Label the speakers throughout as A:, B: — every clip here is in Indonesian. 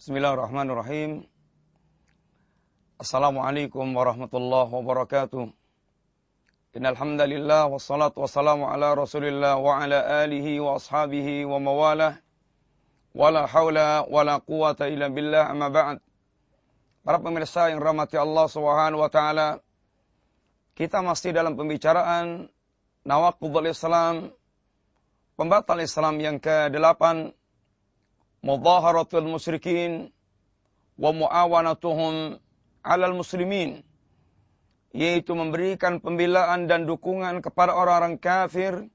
A: Bismillahirrahmanirrahim. Assalamualaikum warahmatullahi wabarakatuh. Innal hamdalillah wassalatu wassalamu ala Rasulillah wa ala alihi wa ashabihi wa mawalah. Wala haula wala quwata illa billah amma ba'd. Para pemirsa yang rahmati Allah Subhanahu wa taala, kita masih dalam pembicaraan Nawaqidul Islam, pembatal Islam yang ke-8 mudaharatul musyrikin wa muawanatuhum alal muslimin yaitu memberikan pembelaan dan dukungan kepada orang-orang kafir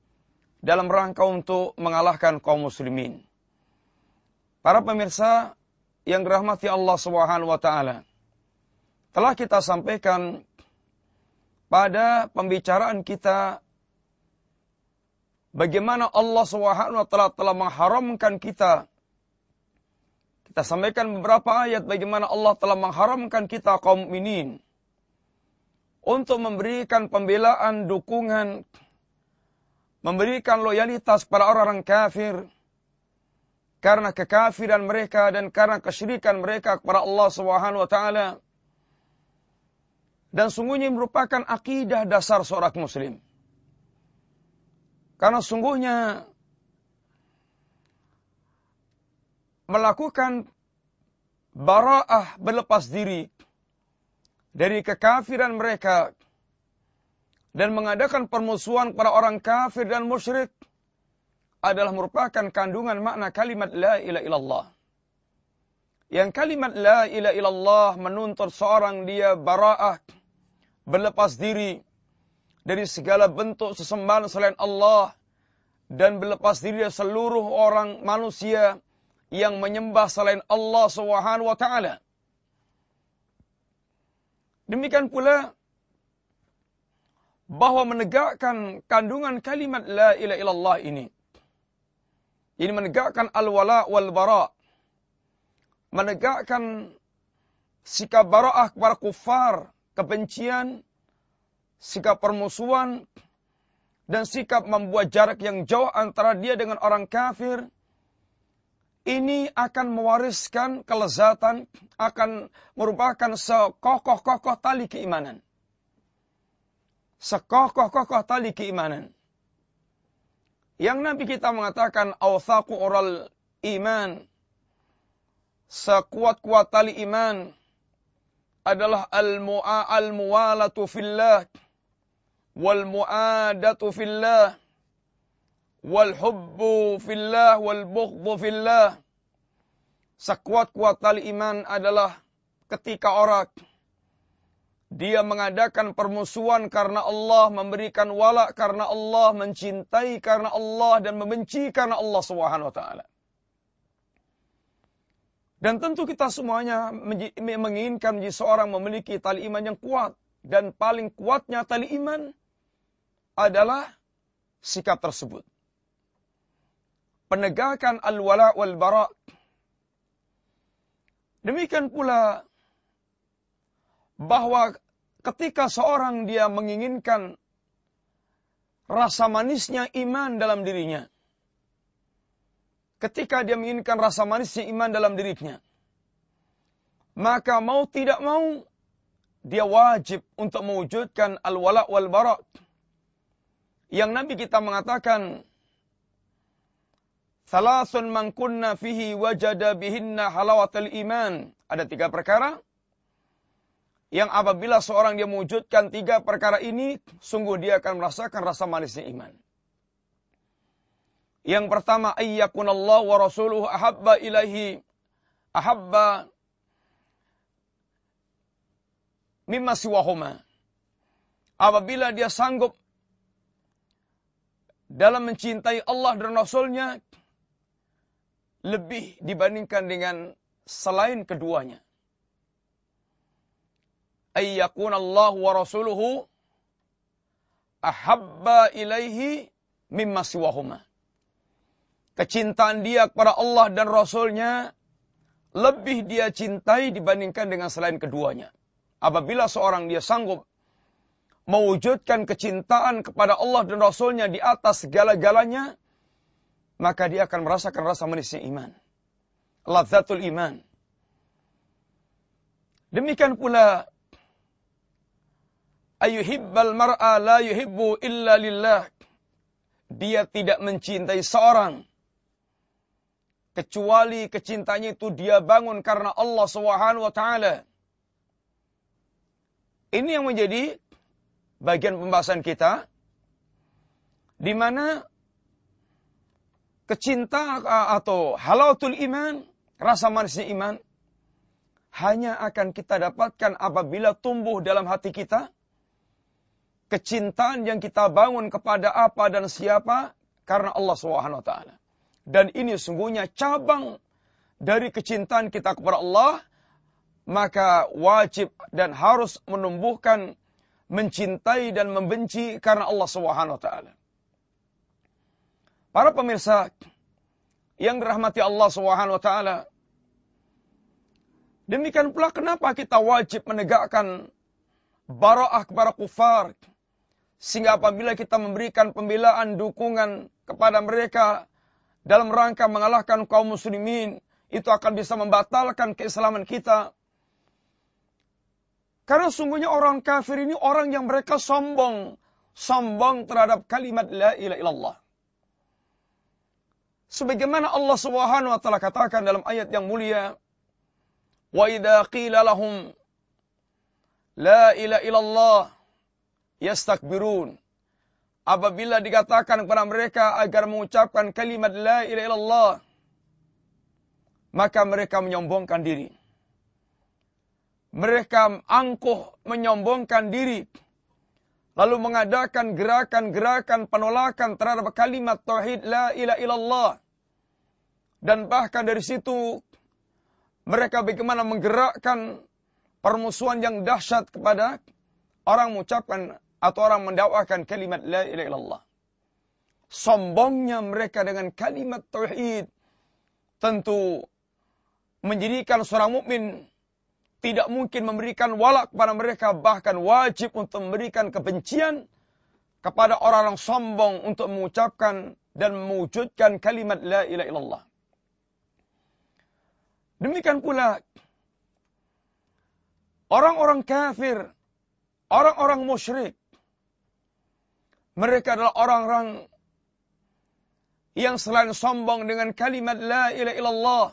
A: dalam rangka untuk mengalahkan kaum muslimin. Para pemirsa yang dirahmati Allah Subhanahu wa taala. Telah kita sampaikan pada pembicaraan kita bagaimana Allah Subhanahu wa taala telah mengharamkan kita kita sampaikan beberapa ayat bagaimana Allah telah mengharamkan kita kaum mukminin untuk memberikan pembelaan, dukungan, memberikan loyalitas kepada orang-orang kafir karena kekafiran mereka dan karena kesyirikan mereka kepada Allah Subhanahu wa taala. Dan sungguhnya merupakan akidah dasar seorang muslim. Karena sungguhnya melakukan bara'ah berlepas diri dari kekafiran mereka dan mengadakan permusuhan kepada orang kafir dan musyrik adalah merupakan kandungan makna kalimat la ilaha illallah. Yang kalimat la ilaha illallah menuntut seorang dia bara'ah berlepas diri dari segala bentuk sesembahan selain Allah dan berlepas diri dari seluruh orang manusia yang menyembah selain Allah Subhanahu wa taala. Demikian pula bahwa menegakkan kandungan kalimat la ilaha illallah ini ini menegakkan al-wala wal bara menegakkan sikap bara'ah kepada kufar kebencian sikap permusuhan dan sikap membuat jarak yang jauh antara dia dengan orang kafir ini akan mewariskan kelezatan, akan merupakan sekokoh-kokoh tali keimanan. Sekokoh-kokoh tali keimanan. Yang Nabi kita mengatakan, awthaku oral iman, sekuat-kuat tali iman, adalah al-mu'a al-muwalatu fillah, wal-mu'adatu fillah, Walhubbu fillah wal bughdhu fillah. Sekuat-kuat tali iman adalah ketika orang dia mengadakan permusuhan karena Allah, memberikan wala karena Allah, mencintai karena Allah dan membenci karena Allah Subhanahu wa taala. Dan tentu kita semuanya menginginkan menjadi seorang memiliki tali iman yang kuat dan paling kuatnya tali iman adalah sikap tersebut penegakan al-wala wal bara. Demikian pula bahwa ketika seorang dia menginginkan rasa manisnya iman dalam dirinya. Ketika dia menginginkan rasa manisnya iman dalam dirinya. Maka mau tidak mau dia wajib untuk mewujudkan al-wala wal bara. Yang Nabi kita mengatakan Salasun man kunna fihi wajada bihinna halawatul iman. Ada tiga perkara yang apabila seorang dia mewujudkan tiga perkara ini, sungguh dia akan merasakan rasa manisnya iman. Yang pertama, ayyakun Allah wa rasuluhu ahabba ilahi ahabba mimma siwahuma. Apabila dia sanggup dalam mencintai Allah dan Rasulnya, lebih dibandingkan dengan selain keduanya. Ayyakun Allah wa rasuluhu ahabba ilaihi mimma siwahuma. Kecintaan dia kepada Allah dan Rasulnya lebih dia cintai dibandingkan dengan selain keduanya. Apabila seorang dia sanggup mewujudkan kecintaan kepada Allah dan Rasulnya di atas segala-galanya, maka dia akan merasakan rasa manisnya iman. Ladzatul iman. Demikian pula ayuhibbal mar'a la yuhibbu illa lillah. Dia tidak mencintai seorang kecuali kecintanya itu dia bangun karena Allah Subhanahu wa taala. Ini yang menjadi bagian pembahasan kita di mana kecinta atau halawatul iman, rasa manisnya iman hanya akan kita dapatkan apabila tumbuh dalam hati kita kecintaan yang kita bangun kepada apa dan siapa karena Allah Subhanahu wa taala. Dan ini sungguhnya cabang dari kecintaan kita kepada Allah maka wajib dan harus menumbuhkan mencintai dan membenci karena Allah Subhanahu wa taala. Para pemirsa yang dirahmati Allah Subhanahu wa taala, demikian pula kenapa kita wajib menegakkan bara'ah kepada kufar sehingga apabila kita memberikan pembelaan dukungan kepada mereka dalam rangka mengalahkan kaum muslimin itu akan bisa membatalkan keislaman kita karena sungguhnya orang kafir ini orang yang mereka sombong. Sombong terhadap kalimat la ilaha illallah. Sebagaimana Allah Subhanahu wa taala katakan dalam ayat yang mulia, "Wa idza qila lahum la ilaha illallah yastakbirun." Apabila dikatakan kepada mereka agar mengucapkan kalimat la ilaha illallah, maka mereka menyombongkan diri mereka angkuh menyombongkan diri lalu mengadakan gerakan-gerakan penolakan terhadap kalimat tauhid la ilaha illallah. Dan bahkan dari situ mereka bagaimana menggerakkan permusuhan yang dahsyat kepada orang mengucapkan atau orang mendakwakan kalimat la ilaha illallah. Sombongnya mereka dengan kalimat tauhid tentu menjadikan seorang mukmin tidak mungkin memberikan walak kepada mereka, bahkan wajib untuk memberikan kebencian kepada orang-orang sombong untuk mengucapkan dan mewujudkan kalimat la ilaha illallah. Demikian pula orang-orang kafir, orang-orang musyrik, mereka adalah orang-orang yang selain sombong dengan kalimat la ilaha illallah,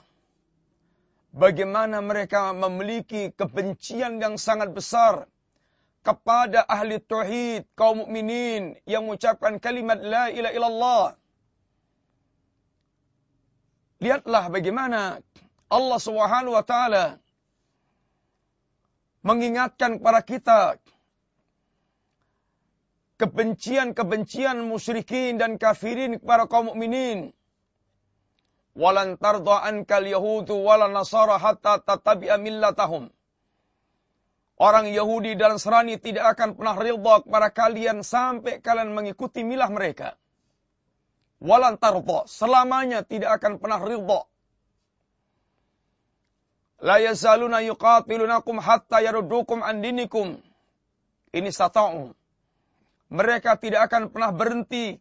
A: bagaimana mereka memiliki kebencian yang sangat besar kepada ahli tauhid kaum mukminin yang mengucapkan kalimat la ilaha illallah. Lihatlah bagaimana Allah Subhanahu wa taala mengingatkan kepada kita kebencian-kebencian musyrikin dan kafirin kepada kaum mukminin walan tardha ankal yahudu wala nasara hatta tatabi'a millatahum. Orang Yahudi dan Nasrani tidak akan pernah ridha kepada kalian sampai kalian mengikuti milah mereka. Walan tardha, selamanya tidak akan pernah ridha. La yazaluna yuqatilunakum hatta yaruddukum an dinikum. Ini sata'um. Mereka tidak akan pernah berhenti.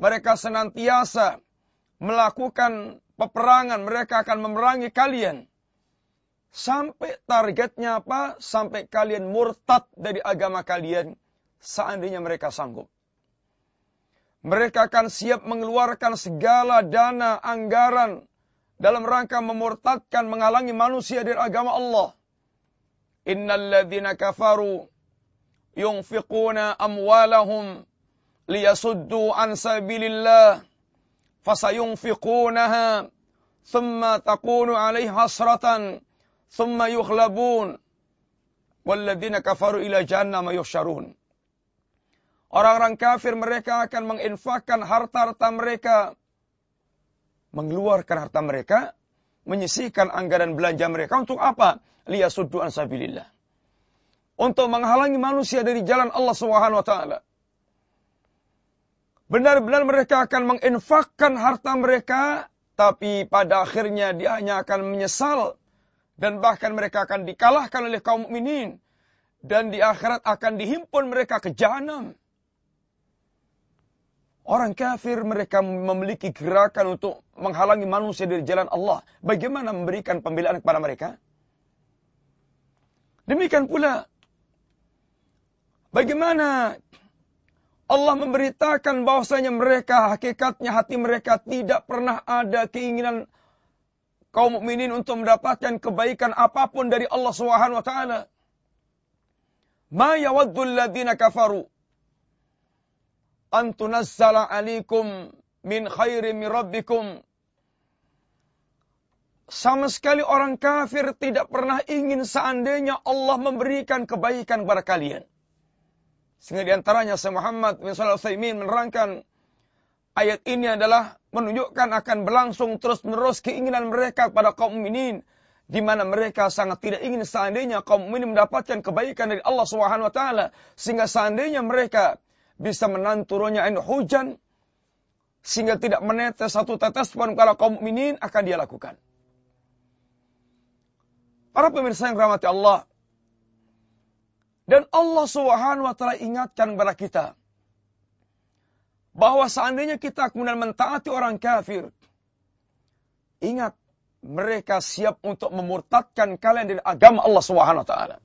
A: Mereka senantiasa melakukan peperangan, mereka akan memerangi kalian. Sampai targetnya apa? Sampai kalian murtad dari agama kalian. Seandainya mereka sanggup. Mereka akan siap mengeluarkan segala dana, anggaran. Dalam rangka memurtadkan, menghalangi manusia dari agama Allah. Innalladzina kafaru yunfiquna amwalahum liyasuddu an sabilillah fasayunfiqunaha thumma takunu alaihi hasratan thumma yughlabun walladzina kafaru ila jahannam yuhsyarun Orang-orang kafir mereka akan menginfakkan harta-harta mereka mengeluarkan harta mereka menyisihkan anggaran belanja mereka untuk apa? Liyasuddu an sabilillah. Untuk menghalangi manusia dari jalan Allah Subhanahu wa taala. Benar-benar mereka akan menginfakkan harta mereka, tapi pada akhirnya dia hanya akan menyesal dan bahkan mereka akan dikalahkan oleh kaum mukminin dan di akhirat akan dihimpun mereka ke jahanam. Orang kafir mereka memiliki gerakan untuk menghalangi manusia dari jalan Allah. Bagaimana memberikan pembelaan kepada mereka? Demikian pula bagaimana Allah memberitakan bahwasanya mereka hakikatnya hati mereka tidak pernah ada keinginan kaum mukminin untuk mendapatkan kebaikan apa pun dari Allah Subhanahu wa taala. Ma yawaddu alladziina kafaru an tunazzala 'alaikum min khairin min rabbikum. Sama sekali orang kafir tidak pernah ingin seandainya Allah memberikan kebaikan kepada kalian. Sehingga di antaranya Syekh Muhammad bin Shalih Utsaimin menerangkan ayat ini adalah menunjukkan akan berlangsung terus-menerus keinginan mereka kepada kaum mukminin di mana mereka sangat tidak ingin seandainya kaum mukminin mendapatkan kebaikan dari Allah Subhanahu wa taala sehingga seandainya mereka bisa menahan turunnya air hujan sehingga tidak menetes satu tetes pun kalau kaum mukminin akan dia lakukan. Para pemirsa yang rahmati Allah, dan Allah Subhanahu wa taala ingatkan kepada kita bahwa seandainya kita kemudian mentaati orang kafir, ingat mereka siap untuk memurtadkan kalian dari agama Allah Subhanahu wa taala.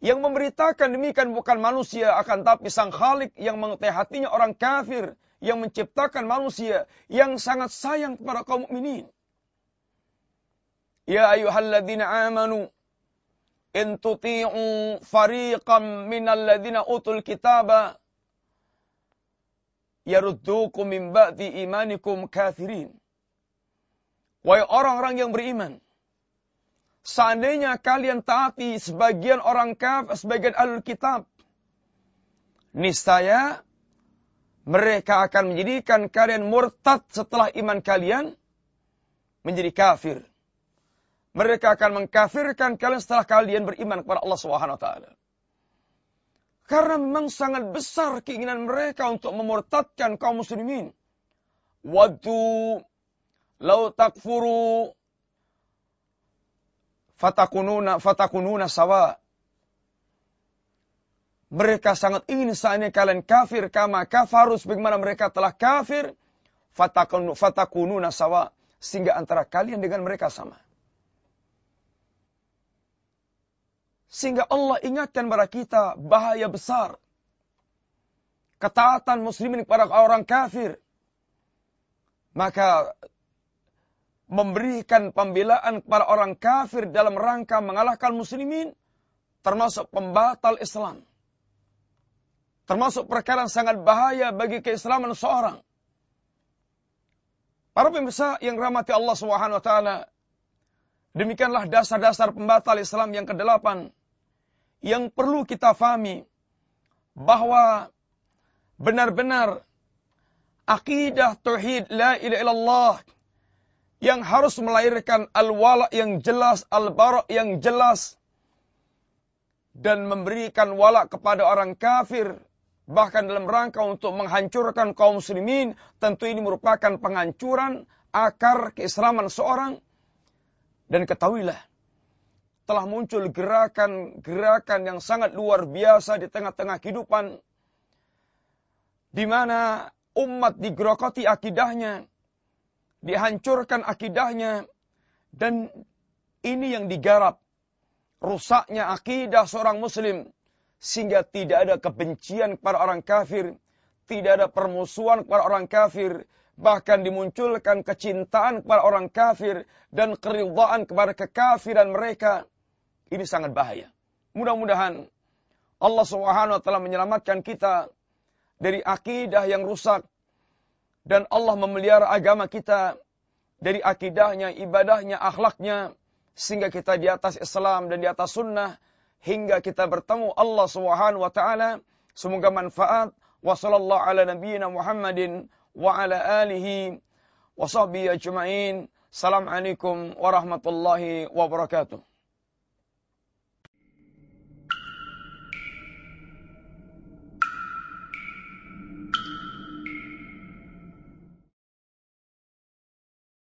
A: Yang memberitakan demikian bukan manusia akan tapi sang Khalik yang mengetahui hatinya orang kafir yang menciptakan manusia yang sangat sayang kepada kaum mukminin. Ya ayyuhalladzina amanu in tuti'u fariqan minal ladzina utul kitaba yaruddukum min ba'di imanikum kafirin. Wahai orang-orang yang beriman, seandainya kalian taati sebagian orang kafir, sebagian alul kitab, niscaya mereka akan menjadikan kalian murtad setelah iman kalian menjadi kafir mereka akan mengkafirkan kalian setelah kalian beriman kepada Allah Subhanahu wa taala. Karena memang sangat besar keinginan mereka untuk memurtadkan kaum muslimin. Waddu lau takfuru fatakununa fatakununa sawa. Mereka sangat ingin saatnya kalian kafir kama kafarus bagaimana mereka telah kafir fatakununa sawa sehingga antara kalian dengan mereka sama. Sehingga Allah ingatkan kepada kita bahaya besar. Ketaatan muslimin kepada orang kafir. Maka memberikan pembelaan kepada orang kafir dalam rangka mengalahkan muslimin. Termasuk pembatal Islam. Termasuk perkara yang sangat bahaya bagi keislaman seorang. Para pemirsa yang rahmati Allah Subhanahu wa taala, demikianlah dasar-dasar pembatal Islam yang kedelapan yang perlu kita fahami bahwa benar-benar akidah tauhid la ilaha illallah yang harus melahirkan al-wala yang jelas, al-bara yang jelas dan memberikan wala kepada orang kafir bahkan dalam rangka untuk menghancurkan kaum muslimin tentu ini merupakan penghancuran akar keislaman seorang. Dan ketahuilah telah muncul gerakan-gerakan yang sangat luar biasa di tengah-tengah kehidupan di mana umat digerokoti akidahnya, dihancurkan akidahnya dan ini yang digarap rusaknya akidah seorang muslim sehingga tidak ada kebencian kepada orang kafir, tidak ada permusuhan kepada orang kafir, bahkan dimunculkan kecintaan kepada orang kafir dan keridhaan kepada kekafiran mereka. Ini sangat bahaya. Mudah-mudahan Allah Subhanahu wa taala menyelamatkan kita dari akidah yang rusak dan Allah memelihara agama kita dari akidahnya, ibadahnya, akhlaknya sehingga kita di atas Islam dan di atas sunnah hingga kita bertemu Allah Subhanahu wa taala. Semoga manfaat. Wa sallallahu ala nabiyyina Muhammadin wa ala alihi wa sahbihi ajma'in. Assalamualaikum warahmatullahi wabarakatuh.